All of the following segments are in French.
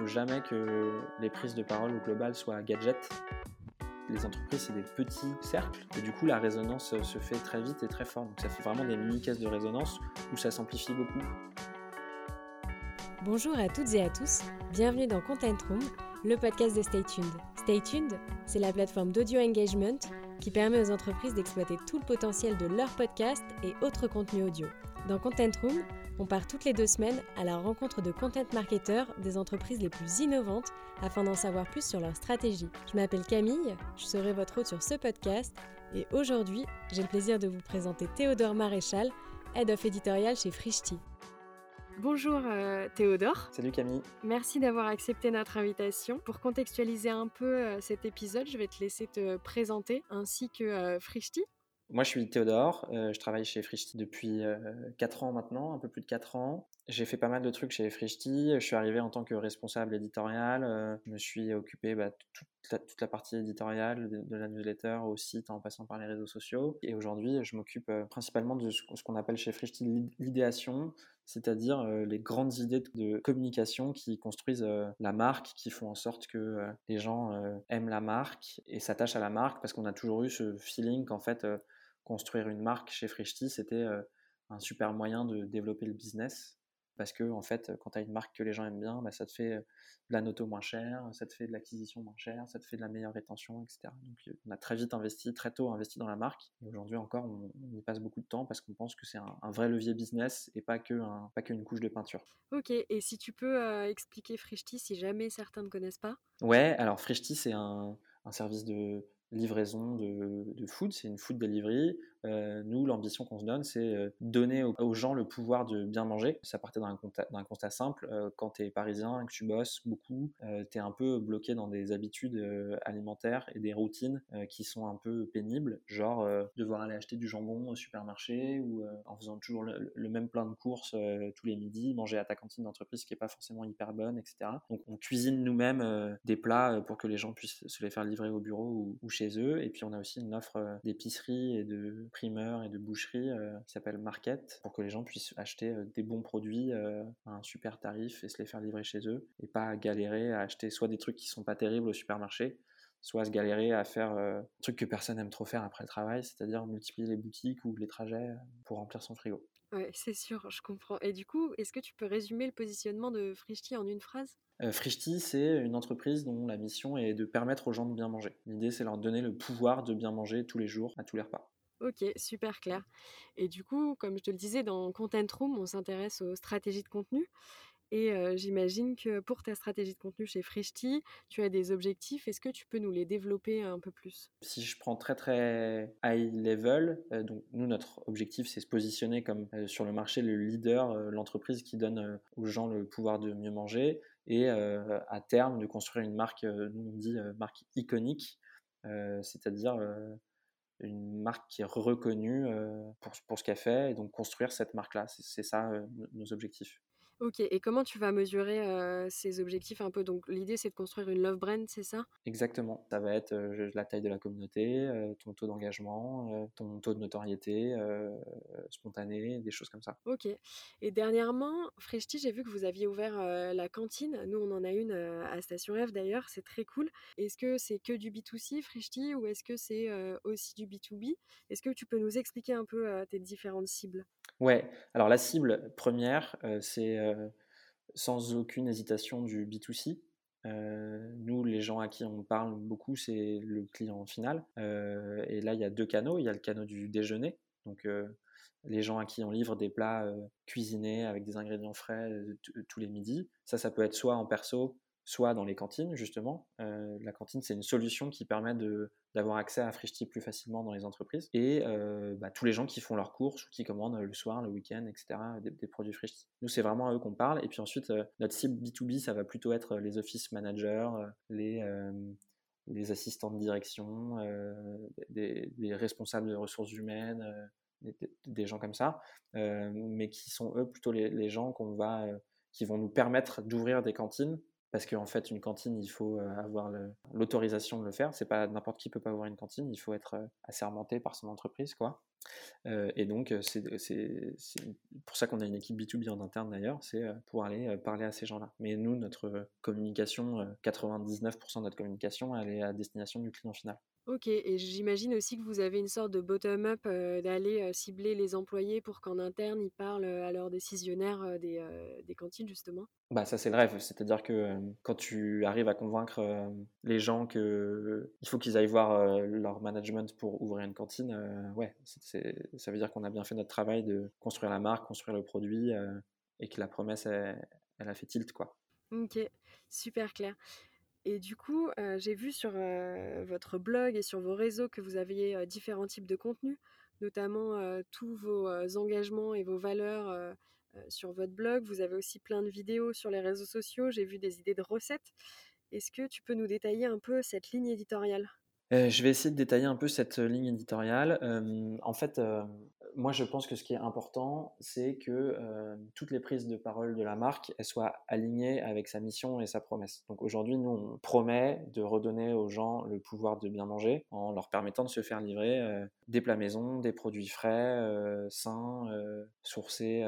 faut jamais que les prises de parole au global soient gadgets. Les entreprises, c'est des petits cercles et du coup, la résonance se fait très vite et très fort. Donc, ça fait vraiment des mini-caisses de résonance où ça s'amplifie beaucoup. Bonjour à toutes et à tous, bienvenue dans Content Room, le podcast de Stay Tuned. Stay Tuned, c'est la plateforme d'audio engagement qui permet aux entreprises d'exploiter tout le potentiel de leur podcast et autres contenus audio. Dans Content Room, on part toutes les deux semaines à la rencontre de content marketeurs des entreprises les plus innovantes afin d'en savoir plus sur leur stratégie. Je m'appelle Camille, je serai votre hôte sur ce podcast et aujourd'hui, j'ai le plaisir de vous présenter Théodore Maréchal, Head of Editorial chez Frishti. Bonjour euh, Théodore. Salut Camille. Merci d'avoir accepté notre invitation. Pour contextualiser un peu euh, cet épisode, je vais te laisser te présenter ainsi que euh, Frishti. Moi, je suis Théodore, euh, je travaille chez Frishti depuis 4 euh, ans maintenant, un peu plus de 4 ans. J'ai fait pas mal de trucs chez Frishti. Je suis arrivé en tant que responsable éditorial. Euh, je me suis occupé bah, toute, la, toute, la, partie éditoriale de, la newsletter au site en passant par les réseaux sociaux. Et aujourd'hui, je m'occupe principalement de ce, qu'on appelle chez Frishti l'idéation, c'est-à-dire les grandes idées de communication qui construisent la marque, qui font en sorte que les gens aiment la marque et s'attachent à la marque parce qu'on a toujours eu ce feeling qu'en fait construire une marque chez Frishti, c'était euh, un super moyen de développer le business. Parce que, en fait, quand tu as une marque que les gens aiment bien, bah, ça te fait euh, de la noto moins chère, ça te fait de l'acquisition moins chère, ça te fait de la meilleure rétention, etc. Donc, euh, on a très vite investi, très tôt investi dans la marque. Et aujourd'hui encore, on, y passe beaucoup de temps parce qu'on pense que c'est un, vrai levier business et pas qu'une couche de peinture. Ok, et si tu peux expliquer Frishti si jamais certains ne connaissent pas? Ouais, alors Frishti, c'est un, un service de livraison de, de food, c'est une food delivery. Euh, nous, l'ambition qu'on se donne, c'est euh, donner aux, gens le pouvoir de bien manger. Ça partait d'un constat, constat, simple. Euh, quand tu es parisien, que tu bosses beaucoup, tu es un peu bloqué dans des habitudes alimentaires et des routines qui sont un peu pénibles, genre devoir aller acheter du jambon au supermarché ou en faisant toujours le, même plein de courses tous les midis, manger à ta cantine d'entreprise qui est pas forcément hyper bonne, etc. Donc on cuisine nous-mêmes des plats pour que les gens puissent se les faire livrer au bureau ou, ou chez eux. Et puis on a aussi une offre d'épicerie et de primeurs et de boucherie euh, qui s'appelle Market pour que les gens puissent acheter euh, des bons produits euh, à un super tarif et se les faire livrer chez eux et pas galérer à acheter soit des trucs qui sont pas terribles au supermarché, soit se galérer à faire un truc que personne aime trop faire après le travail, c'est-à-dire multiplier les boutiques ou les trajets pour remplir son frigo. Ouais, c'est sûr, je comprends. Et du coup, est-ce que tu peux résumer le positionnement de Frishti en une phrase? Euh, Frishti, c'est une entreprise dont la mission est de permettre aux gens de bien manger. L'idée, c'est leur donner le pouvoir de bien manger tous les jours, à tous les repas. Ok, super clair. Et du coup, comme je te le disais, dans Content Room, on s'intéresse aux stratégies de contenu. Et j'imagine que pour ta stratégie de contenu chez Frishti, tu as des objectifs. Est-ce que tu peux nous les développer un peu plus? Si je prends très très high level, donc nous notre objectif c'est se positionner comme sur le marché le leader, l'entreprise qui donne aux gens le pouvoir de mieux manger et à terme de construire une marque, nous on dit marque iconique, c'est-à-dire une marque qui est reconnue pour, pour ce qu'elle fait et donc construire cette marque-là. C'est ça nos objectifs. Ok, et comment tu vas mesurer ces objectifs un peu? Donc l'idée c'est de construire une love brand, c'est ça? Exactement. Ça va être la taille de la communauté, ton taux d'engagement, ton taux de notoriété spontané, des choses comme ça. Ok. Et dernièrement, Freshti, j'ai vu que vous aviez ouvert la cantine. Nous on en a une à Station F d'ailleurs, c'est très cool. Est-ce que c'est que du B2C, Freshti, ou est-ce que c'est aussi du B2B Est-ce que tu peux nous expliquer un peu tes différentes cibles? Ouais, alors la cible première, euh, c'est euh, sans aucune hésitation du B2C. Euh, nous, les gens à qui on parle beaucoup, c'est le client final. et là, il y a deux canaux. Il y a le canal du déjeuner, donc les gens à qui on livre des plats cuisinés avec des ingrédients frais tous les midis. Ça, ça peut être soit en perso, soit dans les cantines, justement. Euh, la cantine, c'est une solution qui permet d'avoir accès à Frishti plus facilement dans les entreprises. Et euh, bah, tous les gens qui font leurs courses ou qui commandent le soir, le week-end, etc., des, produits Frishti. Nous, c'est vraiment à eux qu'on parle. Et puis ensuite, euh, notre cible B2B, ça va plutôt être les office managers, les, les assistants de direction, des, responsables de ressources humaines, des, des, gens comme ça, mais qui sont eux plutôt les, les gens qu'on va, qui vont nous permettre d'ouvrir des cantines parce qu'en fait, une cantine, il faut avoir l'autorisation de le faire. C'est pas n'importe qui peut pas avoir une cantine. Il faut être assermenté par son entreprise, quoi. et donc, c'est pour ça qu'on a une équipe B2B en interne d'ailleurs, c'est pour aller parler à ces gens-là. Mais nous, notre communication, 99% de notre communication, elle est à destination du client final. Ok, et j'imagine aussi que vous avez une sorte de bottom-up d'aller cibler les employés pour qu'en interne, ils parlent à leurs décisionnaires des, des, cantines, justement? Bah, Ça, c'est le rêve. C'est-à-dire que quand tu arrives à convaincre les gens qu'il faut qu'ils aillent voir leur management pour ouvrir une cantine, ouais, ça veut dire qu'on a bien fait notre travail de construire la marque, construire le produit et que la promesse, elle, elle a fait tilt. Quoi. Ok, super clair. Et du coup, j'ai vu sur votre blog et sur vos réseaux que vous aviez différents types de contenus, notamment tous vos engagements et vos valeurs sur votre blog. Vous avez aussi plein de vidéos sur les réseaux sociaux. J'ai vu des idées de recettes. Est-ce que tu peux nous détailler un peu cette ligne éditoriale? Je vais essayer de détailler un peu cette ligne éditoriale. en fait, moi, je pense que ce qui est important, c'est que euh, toutes les prises de parole de la marque soient alignées avec sa mission et sa promesse. Donc aujourd'hui, nous, on promet de redonner aux gens le pouvoir de bien manger en leur permettant de se faire livrer euh, des plats maison, des produits frais, euh, sains, sourcés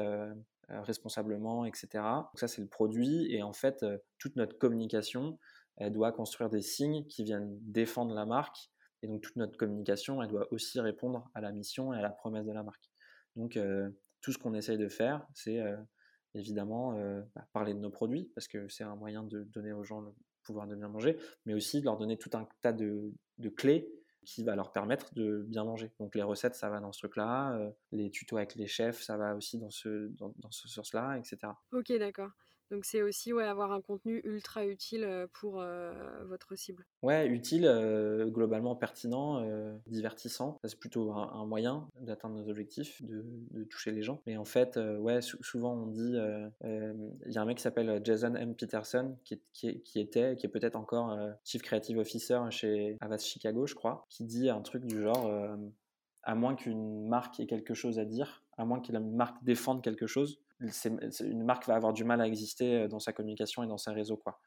responsablement, etc. Donc ça, c'est le produit. Et en fait, toute notre communication, elle doit construire des signes qui viennent défendre la marque et donc toute notre communication, elle doit aussi répondre à la mission et à la promesse de la marque. Donc euh, tout ce qu'on essaye de faire, c'est euh, évidemment euh, bah, parler de nos produits, parce que c'est un moyen de donner aux gens le pouvoir de bien manger, mais aussi de leur donner tout un tas de, clés qui va leur permettre de bien manger. Donc les recettes, ça va dans ce truc-là, les tutos avec les chefs, ça va aussi dans ce, dans, dans ce sens-là, etc. Ok, d'accord. Donc c'est aussi ouais, avoir un contenu ultra utile pour votre cible. Ouais, utile, globalement pertinent, divertissant. C'est plutôt un, moyen d'atteindre nos objectifs, de, toucher les gens. Mais en fait, ouais, souvent on dit, il y a un mec qui s'appelle Jason M. Peterson, qui, qui, était, qui est peut-être encore Chief Creative Officer chez Avast Chicago, je crois, qui dit un truc du genre, à moins qu'une marque ait quelque chose à dire, à moins que la marque défende quelque chose, une marque va avoir du mal à exister euh, dans sa communication et dans ses réseaux. Quoi.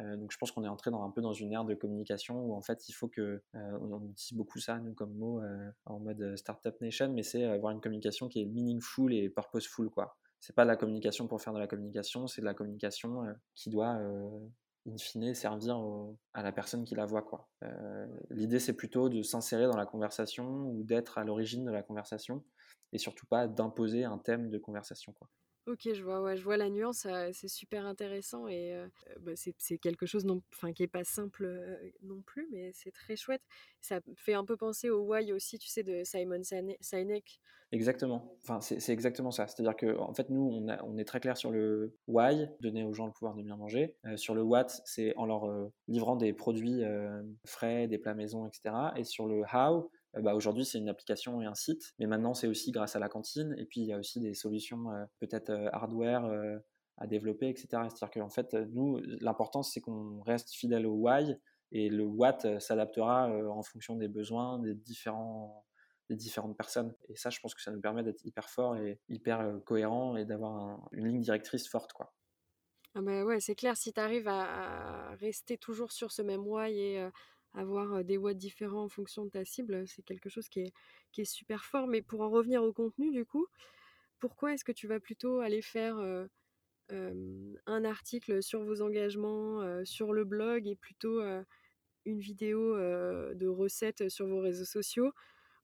Euh, donc je pense qu'on est entré dans, un peu dans une ère de communication où en fait il faut que, euh, on utilise beaucoup ça nous comme mot en mode startup nation, mais c'est avoir une communication qui est meaningful et purposeful. quoi. C'est pas de la communication pour faire de la communication, c'est de la communication qui doit in fine servir à la personne qui la voit. quoi. L'idée c'est plutôt de s'insérer dans la conversation ou d'être à l'origine de la conversation et surtout pas d'imposer un thème de conversation. quoi. Ok, je vois, je vois la nuance, c'est super intéressant et bah, c'est quelque chose qui n'est pas simple non plus, mais c'est très chouette. Ça fait un peu penser au Why aussi, tu sais, de Simon Sinek. Exactement, enfin, c'est exactement ça. C'est-à-dire qu'en en fait, nous, on, est très clair sur le Why, donner aux gens le pouvoir de bien manger. sur le What, c'est en leur livrant des produits frais, des plats maison, etc. Et sur le How, bah, aujourd'hui c'est une application et un site, mais maintenant c'est aussi grâce à la cantine, et puis il y a aussi des solutions euh, peut-être euh, hardware à développer, etc. C'est-à-dire qu'en fait, nous, l'important c'est qu'on reste fidèle au why, et le what s'adaptera en fonction des besoins des différentes personnes. Et ça, je pense que ça nous permet d'être hyper fort et hyper cohérent et d'avoir une ligne directrice forte. Quoi. Ah bah ouais, c'est clair, si tu arrives à, rester toujours sur ce même why et avoir des watts différents en fonction de ta cible, c'est quelque chose qui est, super fort. Mais pour en revenir au contenu, du coup, pourquoi est-ce que tu vas plutôt aller faire un article sur vos engagements sur le blog et plutôt une vidéo de recettes sur vos réseaux sociaux?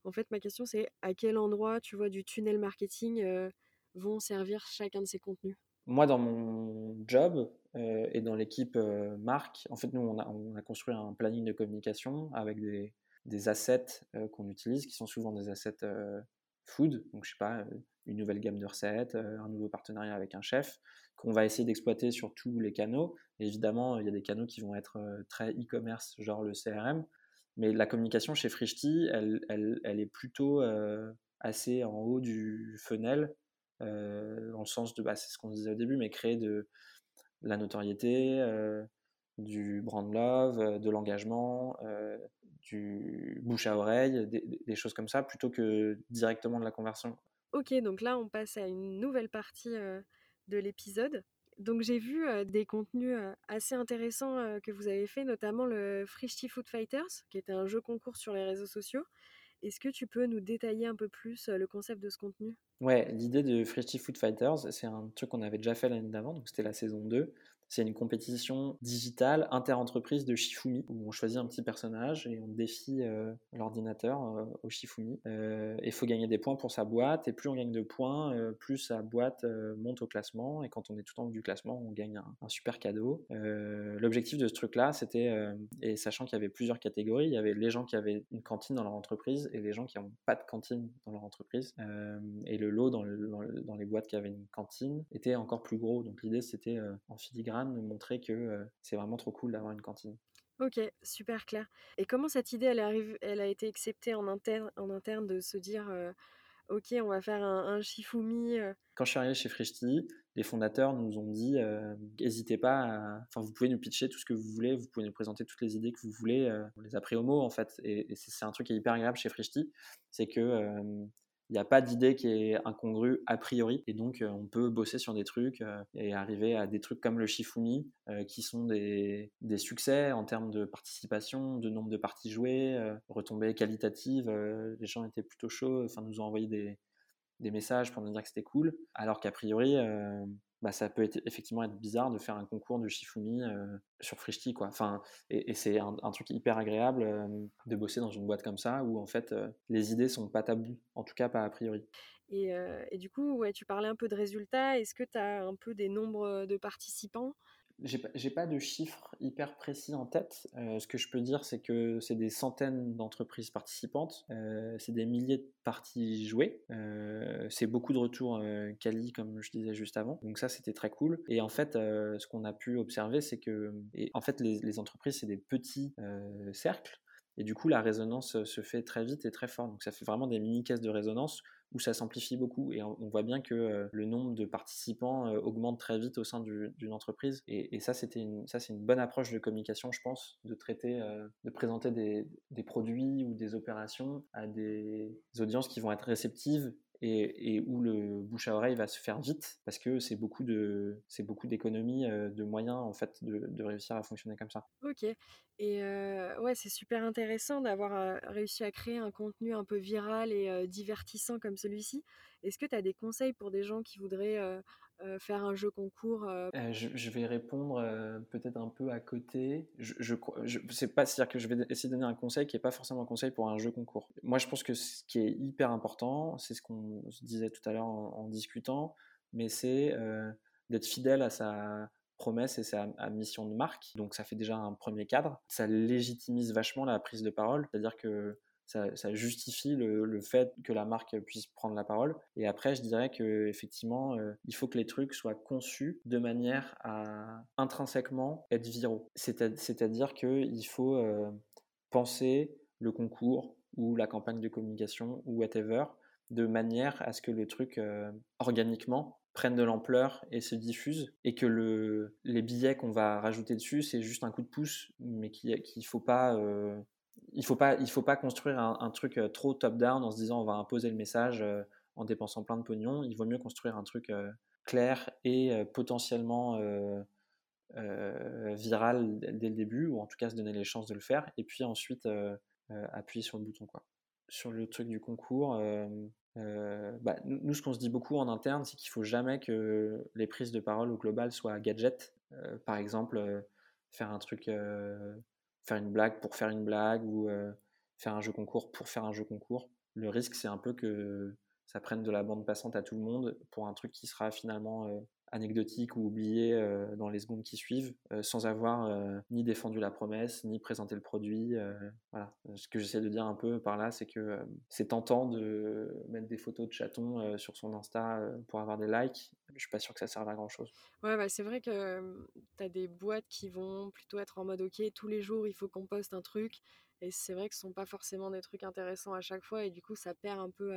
En fait, ma question, c'est à quel endroit, tu vois, du tunnel marketing vont servir chacun de ces contenus? Moi, dans mon job euh, et dans l'équipe euh, marque, en fait, nous, on a, on a, construit un planning de communication avec des, assets euh, qu'on utilise, qui sont souvent des assets food, donc je sais pas, une nouvelle gamme de recettes, un nouveau partenariat avec un chef, qu'on va essayer d'exploiter sur tous les canaux. évidemment, il y a des canaux qui vont être très e-commerce, genre le CRM, mais la communication chez Frishti, elle, elle est plutôt assez en haut du funnel euh, dans le sens de, bah, c'est ce qu'on disait au début, mais créer de la notoriété, du brand love, de l'engagement, du bouche à oreille, des, choses comme ça, plutôt que directement de la conversion. Ok, donc là on passe à une nouvelle partie de l'épisode. Donc j'ai vu des contenus assez intéressants que vous avez fait, notamment le Frishti Food Fighters, qui était un jeu concours sur les réseaux sociaux. Est-ce que tu peux nous détailler un peu plus le concept de ce contenu? Ouais, l'idée de Frishti Food Fighters, c'est un truc qu'on avait déjà fait l'année d'avant, donc c'était la saison 2. C'est une compétition digitale inter-entreprise de Shifumi où on choisit un petit personnage et on défie euh, l'ordinateur euh, au Shifumi. Euh, il faut gagner des points pour sa boîte et plus on gagne de points, plus sa boîte monte au classement et quand on est tout en haut du classement, on gagne un, super cadeau. L'objectif de ce truc-là, c'était, et sachant qu'il y avait plusieurs catégories, il y avait les gens qui avaient une cantine dans leur entreprise et les gens qui n'ont pas de cantine dans leur entreprise. et le lot dans, dans, les boîtes qui avaient une cantine était encore plus gros. Donc l'idée, c'était en filigrane de montrer que euh, c'est vraiment trop cool d'avoir une cantine. Ok, super clair. Et comment cette idée, elle, arrive, elle a été acceptée en interne, en interne de se dire, euh, ok, on va faire un, un Shifumi euh? Quand je suis arrivé chez Frishti, les fondateurs nous ont dit, n'hésitez pas, enfin, vous pouvez nous pitcher tout ce que vous voulez, vous pouvez nous présenter toutes les idées que vous voulez. on les a pris au mot en fait, et, et c'est un truc qui est hyper agréable chez Frishti, c'est que il n'y a pas d'idée qui est incongrue a priori. Et donc, euh, on peut bosser sur des trucs euh, et arriver à des trucs comme le Shifumi, euh, qui sont des, succès en termes de participation, de nombre de parties jouées, retombées qualitatives. les gens étaient plutôt chauds, enfin, nous ont envoyé des messages pour nous dire que c'était cool. Alors qu'a priori, bah, ça peut être, effectivement être bizarre de faire un concours de Shifumi euh, sur Frishti. Quoi. Enfin, et, c'est un, truc hyper agréable euh, de bosser dans une boîte comme ça où en fait euh, les idées sont pas taboues, en tout cas pas a priori. Et, et du coup, ouais, tu parlais un peu de résultats. Est-ce que tu as un peu des nombres de participants? J'ai pas de chiffres hyper précis en tête. Euh, ce que je peux dire, c'est que c'est des centaines d'entreprises participantes, euh, c'est des milliers de parties jouées, euh, c'est beaucoup de retours quali, comme je disais juste avant. Donc ça, c'était très cool. Et en fait, ce qu'on a pu observer, c'est que, et en fait, les, les entreprises, c'est des petits cercles. Et du coup, la résonance se fait très vite et très fort. Donc ça fait vraiment des mini caisses de résonance où ça s'amplifie beaucoup. Et on, voit bien que euh, le nombre de participants euh, augmente très vite au sein d'une entreprise. Et, ça, c'était ça, c'est une bonne approche de communication, je pense, de traiter, euh, de présenter des, des, produits ou des opérations à des audiences qui vont être réceptives et, où le bouche à oreille va se faire vite parce que c'est beaucoup de c'est beaucoup d'économies euh, de moyens en fait de, réussir à fonctionner comme ça. Ok et euh, ouais c'est super intéressant d'avoir euh, réussi à créer un contenu un peu viral et divertissant comme celui-ci. Est-ce que tu as des conseils pour des gens qui voudraient faire un jeu concours euh, euh, je, vais répondre peut-être un peu à côté. Je, sais pas, c'est-à-dire que je vais essayer de donner un conseil qui n'est pas forcément un conseil pour un jeu concours. Moi, je pense que ce qui est hyper important, c'est ce qu'on se disait tout à l'heure en, discutant, mais c'est d'être fidèle à sa promesse et sa mission de marque. Donc ça fait déjà un premier cadre. Ça légitimise vachement la prise de parole, c'est-à-dire que ça, justifie le, fait que la marque puisse prendre la parole. Et après, je dirais que effectivement, euh, il faut que les trucs soient conçus de manière à intrinsèquement être viraux. C'est-à-dire qu'il faut euh, penser le concours ou la campagne de communication ou whatever de manière à ce que le truc euh, organiquement prenne de l'ampleur et se diffuse et que le, les billets qu'on va rajouter dessus c'est juste un coup de pouce mais qu'il ne faut pas il faut faut pas construire un, truc euh, trop top down en se disant on va imposer le message euh, en dépensant plein de pognon. Il vaut mieux construire un truc euh, clair et potentiellement viral dès le début ou en tout cas se donner les chances de le faire et puis ensuite appuyer sur le bouton quoi. Sur le truc du concours bah, nous, ce qu'on se dit beaucoup en interne c'est qu'il faut jamais que les prises de parole au global soient gadget par exemple faire un truc faire une blague pour faire une blague ou euh, faire un jeu concours pour faire un jeu concours. Le risque, c'est un peu que ça prenne de la bande passante à tout le monde pour un truc qui sera finalement euh, anecdotique ou oublié euh, dans les secondes qui suivent, sans avoir ni défendu la promesse, ni présenté le produit. voilà. Ce que j'essaie de dire un peu par là, c'est que c'est tentant de mettre des photos de chatons sur son Insta pour avoir des likes. Je suis pas sûr que ça serve à grand chose. Ouais, bah, c'est vrai que tu as des boîtes qui vont plutôt être en mode ok, tous les jours il faut qu'on poste un truc. Et c'est vrai que ce sont pas forcément des trucs intéressants à chaque fois. Et du coup, ça perd un peu,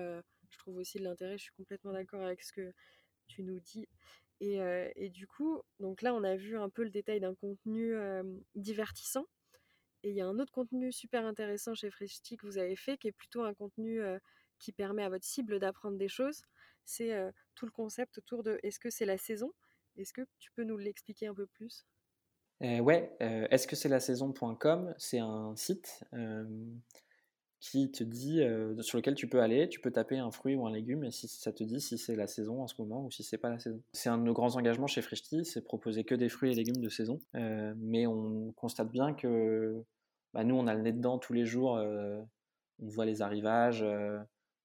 je trouve aussi de l'intérêt. Je suis complètement d'accord avec ce que tu nous dis. Et, du coup, donc là, on a vu un peu le détail d'un contenu divertissant. Et il y a un autre contenu super intéressant chez Freshty que vous avez fait, qui est plutôt un contenu qui permet à votre cible d'apprendre des choses. C'est tout le concept autour de est-ce que c'est la saison? Est-ce que tu peux nous l'expliquer un peu plus? Euh, Ouais, est-ce que c'est la saison.com C'est un site qui te dit, sur lequel tu peux aller, tu peux taper un fruit ou un légume et si ça te dit si c'est la saison en ce moment ou si c'est pas la saison. C'est un de nos grands engagements chez Frishti, c'est proposer que des fruits et légumes de saison. mais on constate bien que bah, nous, on a le nez dedans tous les jours, on voit les arrivages,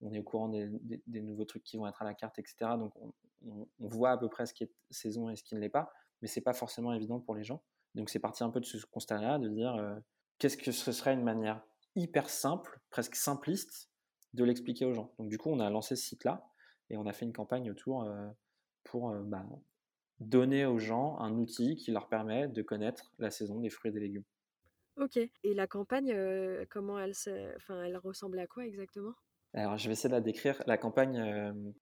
on est au courant des, nouveaux trucs qui vont être à la carte, etc. Donc on, voit à peu près ce qui est saison et ce qui ne l'est pas, mais c'est pas forcément évident pour les gens. Donc c'est parti un peu de ce constat-là, de dire qu'est-ce que ce serait une manière hyper simple, presque simpliste, de l'expliquer aux gens. Donc du coup, on a lancé ce site-là et on a fait une campagne autour euh, pour euh, bah, donner aux gens un outil qui leur permet de connaître la saison des fruits et des légumes. Ok. Et la campagne, euh, comment elle, enfin, elle ressemble à quoi exactement? Alors, je vais essayer de la décrire. La campagne,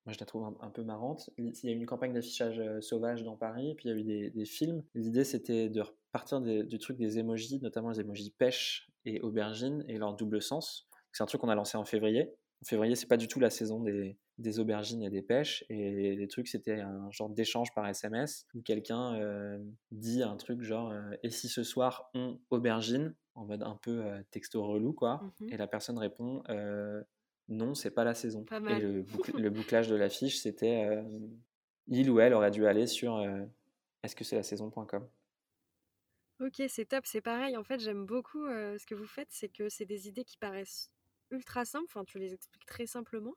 moi, je la trouve un, peu marrante. Il y a eu une campagne d'affichage sauvage dans Paris, puis il y a eu des, films. L'idée, c'était de repartir du truc des emojis, notamment les emojis pêche et aubergine et leur double sens. C'est un truc qu'on a lancé en février. En février, c'est pas du tout la saison des, des, aubergines et des pêches. Et les trucs, c'était un genre d'échange par SMS où quelqu'un euh, dit un truc genre euh, Et si ce soir on aubergine? En mode un peu euh, texto relou, quoi. Mmh et la personne répond Non, c'est pas la saison. et le, le, bouclage de l'affiche, c'était Il ou elle aurait dû aller sur Est-ce que c'est la saison.com Ok, c'est top, c'est pareil. En fait, j'aime beaucoup ce que vous faites, c'est que c'est des idées qui paraissent ultra simples. Enfin, tu les expliques très simplement.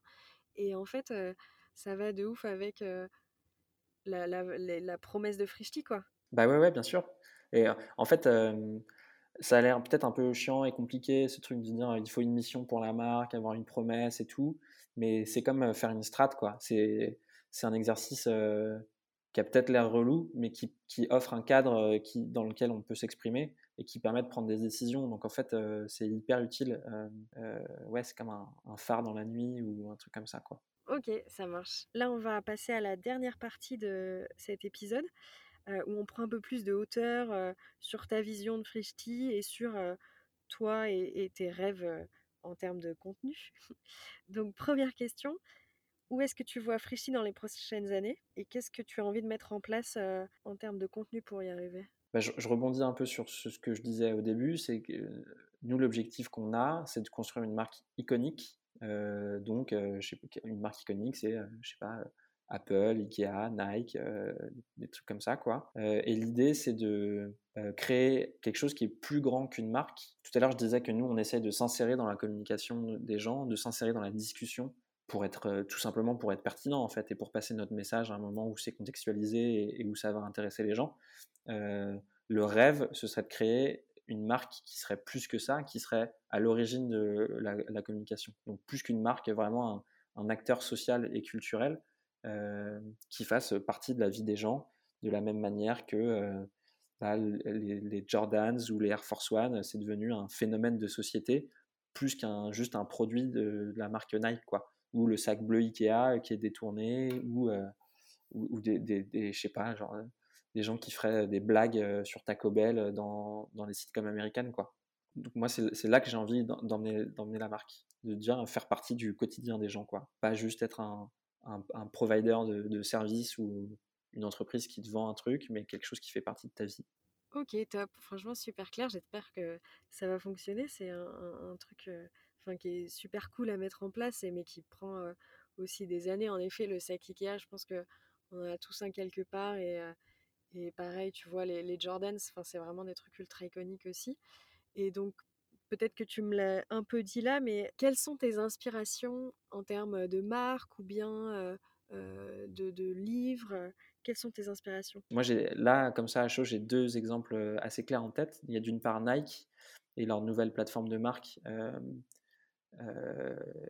Et en fait, ça va de ouf avec la, la, promesse de Frishti, quoi. Bah ouais, ouais, bien sûr. Et en fait, ça a l'air peut-être un peu chiant et compliqué, ce truc de dire il faut une mission pour la marque, avoir une promesse et tout. Mais c'est comme faire une strat, quoi. C'est un exercice qui a peut-être l'air relou, mais qui, qui, offre un cadre euh, dans lequel on peut s'exprimer et qui permet de prendre des décisions. Donc en fait, euh, c'est hyper utile. Euh, ouais, c'est comme un, phare dans la nuit ou un truc comme ça, quoi. Ok, ça marche. Là, on va passer à la dernière partie de cet épisode, où on prend un peu plus de hauteur sur ta vision de Frishti et sur toi et, tes rêves en termes de contenu. Donc première question, où est-ce que tu vois Frichy dans les prochaines années et qu'est-ce que tu as envie de mettre en place en termes de contenu pour y arriver? Bah, je, rebondis un peu sur ce, que je disais au début, c'est que nous, l'objectif qu'on a, c'est de construire une marque iconique. donc, une marque iconique, c'est, je sais pas, Apple, Ikea, Nike, des trucs comme ça, quoi. et l'idée, c'est de créer quelque chose qui est plus grand qu'une marque. Tout à l'heure, je disais que nous, on essaie de s'insérer dans la communication des gens, de s'insérer dans la discussion pour être tout simplement pour être pertinent en fait et pour passer notre message à un moment où c'est contextualisé et, où ça va intéresser les gens. le rêve, ce serait de créer une marque qui serait plus que ça, qui serait à l'origine de la, communication. Donc plus qu'une marque, vraiment un, acteur social et culturel qui fasse partie de la vie des gens de la même manière que bah, les, Jordans ou les Air Force One, c'est devenu un phénomène de société plus qu'un juste un produit de, la marque Nike quoi ou le sac bleu Ikea qui est détourné, ou, euh, des, je sais pas, genre, euh, des gens qui feraient des blagues euh, sur Taco Bell dans, dans les comme américaines, quoi. Donc moi, c'est là que j'ai envie d'emmener la marque, de dire faire partie du quotidien des gens, quoi. Pas juste être un, un, provider de, de services ou une entreprise qui te vend un truc, mais quelque chose qui fait partie de ta vie. Ok, top. Franchement, super clair. J'espère que ça va fonctionner. C'est un, truc qui est super cool à mettre en place, mais qui prend aussi des années. En effet, le sac Ikea, je pense que on en a tous un quelque part et, et pareil, tu vois, les, les Jordans, c'est vraiment des trucs ultra iconiques aussi. Et donc, peut-être que tu me l'as un peu dit là, mais quelles sont tes inspirations en termes de marque ou bien de, de, livres? Quelles sont tes inspirations? Moi, j'ai là, comme ça, à chaud, j'ai deux exemples assez clairs en tête. Il y a d'une part Nike et leur nouvelle plateforme de marque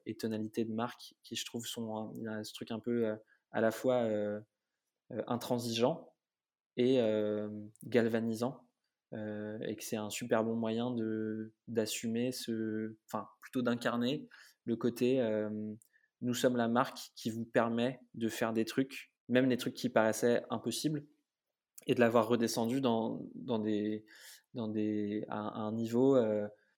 et tonalités de marque qui, je trouve, sont ce truc un peu à la fois intransigeant et galvanisant. Et que c'est un super bon moyen de d'assumer ce, enfin plutôt d'incarner le côté nous sommes la marque qui vous permet de faire des trucs, même des trucs qui paraissaient impossibles, et de l'avoir redescendu dans, dans des, dans des, à, un niveau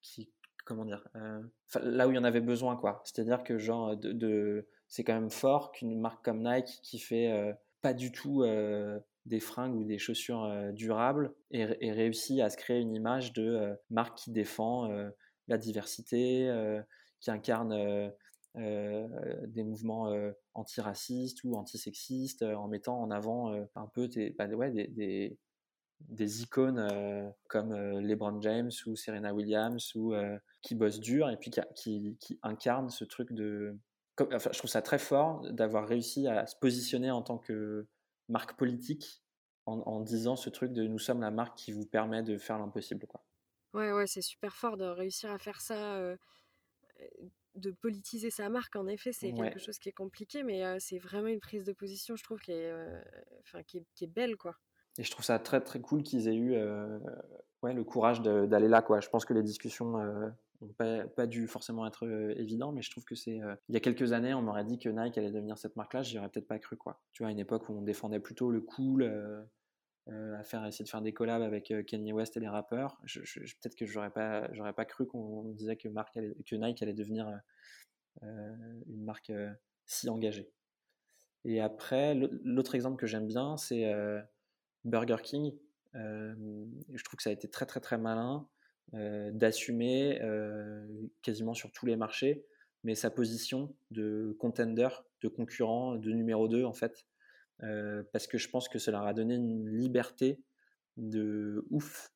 qui comment dire, euh, là où il y en avait besoin, quoi. C'est-à-dire que, genre, de, c'est quand même fort qu'une marque comme Nike qui fait euh, pas du tout euh, des fringues ou des chaussures durables et, et, réussit à se créer une image de marque qui défend la diversité, qui incarne des mouvements antiracistes ou antisexistes en mettant en avant un peu des, bah, ouais, des, des, icônes comme LeBron James ou Serena Williams ou qui bossent dur et puis qui, qui, qui incarnent ce truc de je trouve ça très fort d'avoir réussi à se positionner en tant que marque politique en, disant ce truc de nous sommes la marque qui vous permet de faire l'impossible. Quoi. Ouais, ouais, c'est super fort de réussir à faire ça, de politiser sa marque. En effet, c'est quelque chose qui est compliqué, mais c'est vraiment une prise de position, je trouve, qui est, enfin, qui est, qui est belle, quoi. Et je trouve ça très très cool qu'ils aient eu ouais, le courage d'aller là. Quoi. Je pense que les discussions n'ont pas, dû forcément être évidentes, mais je trouve que c'est. il y a quelques années, on m'aurait dit que Nike allait devenir cette marque-là, j'y aurais peut-être pas cru. Quoi. Tu vois, à une époque où on défendait plutôt le cool, à faire, essayer de faire des collabs avec Kanye West et les rappeurs, peut-être que j'aurais pas, j'aurais pas cru qu'on disait que Nike allait devenir une marque si engagée. Et après, l'autre exemple que j'aime bien, c'est Burger King, je trouve que ça a été très très très malin d'assumer quasiment sur tous les marchés, mais sa position de contender, de concurrent, de numéro 2 en fait, parce que je pense que cela leur a donné une liberté de ouf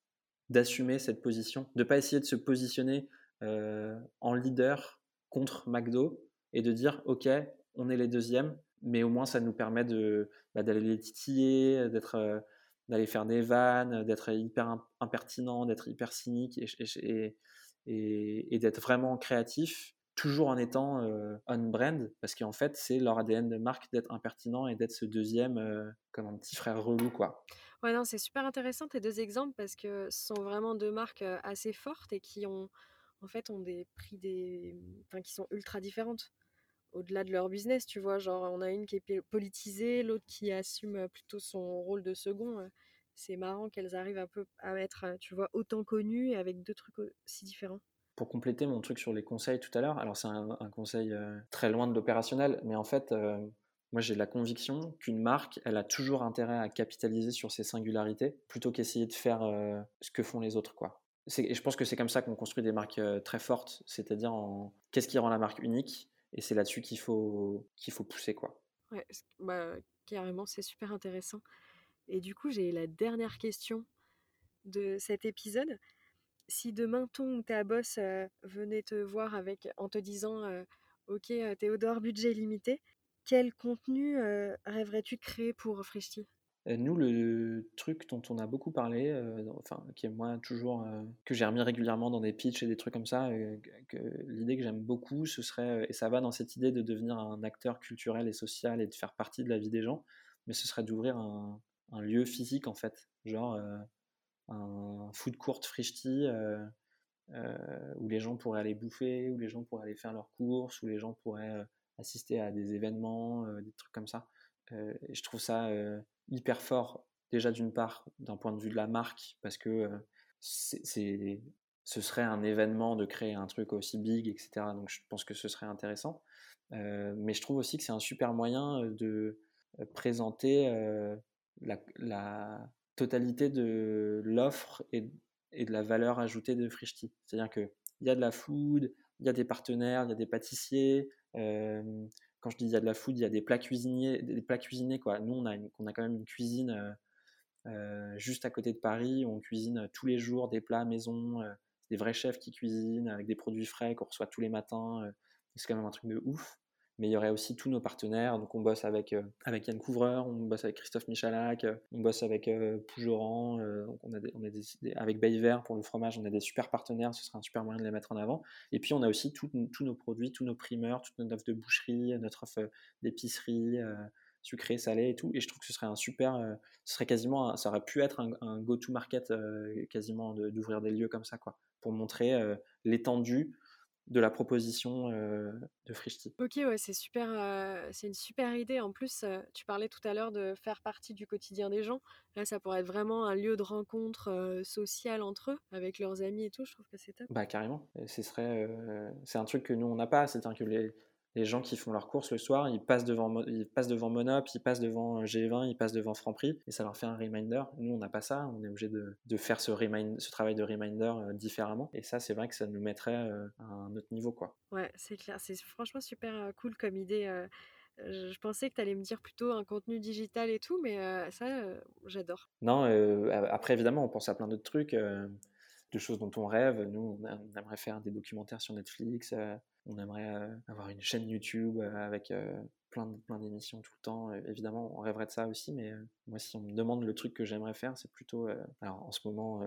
d'assumer cette position, de pas essayer de se positionner en leader contre McDo et de dire ok on est les deuxièmes, mais au moins ça nous permet de bah, d'aller les titiller, d'être d'aller faire des vannes, d'être hyper impertinent, d'être hyper cynique et, et, et, d'être vraiment créatif, toujours en étant on-brand, parce qu'en fait, c'est leur ADN de marque d'être impertinent et d'être ce deuxième comme un petit frère relou, quoi. Ouais, non, c'est super intéressant tes deux exemples parce que ce sont vraiment deux marques assez fortes et qui ont, en fait, ont des prix des, enfin, qui sont ultra différentes au-delà de leur business, tu vois. Genre, on a une qui est politisée, l'autre qui assume plutôt son rôle de second. C'est marrant qu'elles arrivent un peu à être, tu vois, autant connues et avec deux trucs aussi différents. Pour compléter mon truc sur les conseils tout à l'heure, alors c'est un, conseil très loin de l'opérationnel, mais en fait, moi j'ai la conviction qu'une marque, elle a toujours intérêt à capitaliser sur ses singularités plutôt qu'essayer de faire ce que font les autres, quoi. Et je pense que c'est comme ça qu'on construit des marques très fortes, c'est-à-dire en qu'est-ce qui rend la marque unique? Et c'est là-dessus qu'il faut, qu'il faut pousser. Quoi. Ouais, bah, carrément, c'est super intéressant. Et du coup, j'ai la dernière question de cet épisode. Si demain ton ou ta boss euh, venait te voir avec, en te disant euh, Ok, euh, Théodore, budget limité, quel contenu rêverais-tu de créer pour Frishti nous, le truc dont on a beaucoup parlé, enfin, qui est moi toujours, que j'ai remis régulièrement dans des pitchs et des trucs comme ça, l'idée que j'aime beaucoup, ce serait, et ça va dans cette idée de devenir un acteur culturel et social et de faire partie de la vie des gens, mais ce serait d'ouvrir un, lieu physique en fait, genre un food court frishti où les gens pourraient aller bouffer, où les gens pourraient aller faire leurs courses, où les gens pourraient assister à des événements, des trucs comme ça. je trouve ça hyper fort, déjà d'une part, d'un point de vue de la marque, parce que c'est, ce serait un événement de créer un truc aussi big, etc. Donc je pense que ce serait intéressant. mais je trouve aussi que c'est un super moyen de présenter la, totalité de l'offre et, et, de la valeur ajoutée de Frishti. C'est-à-dire qu'il y a de la food, il y a des partenaires, il y a des pâtissiers, quand je dis il y a de la food, il y a des plats cuisiniers, des plats cuisinés quoi. Nous on a, on a quand même une cuisine euh, euh, juste à côté de Paris on cuisine tous les jours des plats à maison, euh, des vrais chefs qui cuisinent avec des produits frais qu'on reçoit tous les matins. c'est quand même un truc de ouf mais il y aurait aussi tous nos partenaires. Donc on bosse avec, euh, avec Yann Couvreur, on bosse avec Christophe Michalak, euh, on bosse avec euh, Pougeran, donc on a, on a des, avec Bayver pour le fromage, on a des super partenaires, ce serait un super moyen de les mettre en avant. Et puis on a aussi tous nos produits, tous nos primeurs, toute notre offre de boucherie, notre offre d'épicerie sucré, salé et tout. Et je trouve que ce serait un super, ce serait quasiment, ça aurait pu être un, go-to-market quasiment d'ouvrir des lieux comme ça, quoi, pour montrer l'étendue de la proposition de Frishti. Ok, ouais, c'est super, c'est une super idée. En plus, tu parlais tout à l'heure de faire partie du quotidien des gens. Là, ça pourrait être vraiment un lieu de rencontre sociale entre eux, avec leurs amis et tout. Je trouve que c'est top. Bah carrément. Ce serait, c'est un truc que nous on n'a pas. C'est-à-dire que les, les gens qui font leurs courses le soir, ils passent devant, ils passent devant Monop, ils passent devant G20, ils passent devant Franprix, et ça leur fait un reminder. Nous, on n'a pas ça, on est obligé de, de faire ce, remind, ce travail de reminder différemment. Et ça, c'est vrai que ça nous mettrait à un autre niveau. Quoi. Ouais, c'est clair. C'est franchement super cool comme idée. Je pensais que tu allais me dire plutôt un contenu digital et tout, mais ça, j'adore. Non, après, évidemment, on pense à plein d'autres trucs, de choses dont on rêve. Nous, on, aimerait faire des documentaires sur Netflix, on aimerait avoir une chaîne YouTube avec plein, plein d'émissions tout le temps. évidemment, on rêverait de ça aussi, mais moi, si on me demande le truc que j'aimerais faire, c'est plutôt. alors, en ce moment,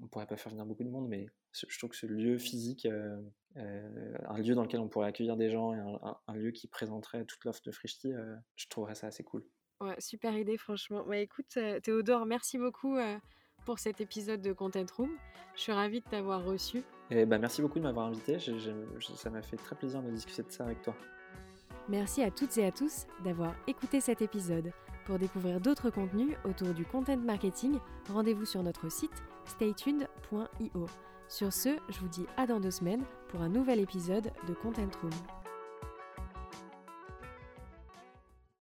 on pourrait pas faire venir beaucoup de monde, mais je trouve que ce lieu physique, un lieu dans lequel on pourrait accueillir des gens et un, lieu qui présenterait toute l'offre de Frishti, je trouverais ça assez cool. Ouais, super idée, franchement. Ouais, écoute, Théodore, merci beaucoup pour cet épisode de Content Room. Je suis ravie de t'avoir reçu. Et bah, merci beaucoup de m'avoir invité. ça m'a fait très plaisir de discuter de ça avec toi. Merci à toutes et à tous d'avoir écouté cet épisode. Pour découvrir d'autres contenus autour du content marketing, rendez-vous sur notre site staytuned.io. Sur ce, je vous dis à dans deux semaines pour un nouvel épisode de Content Room.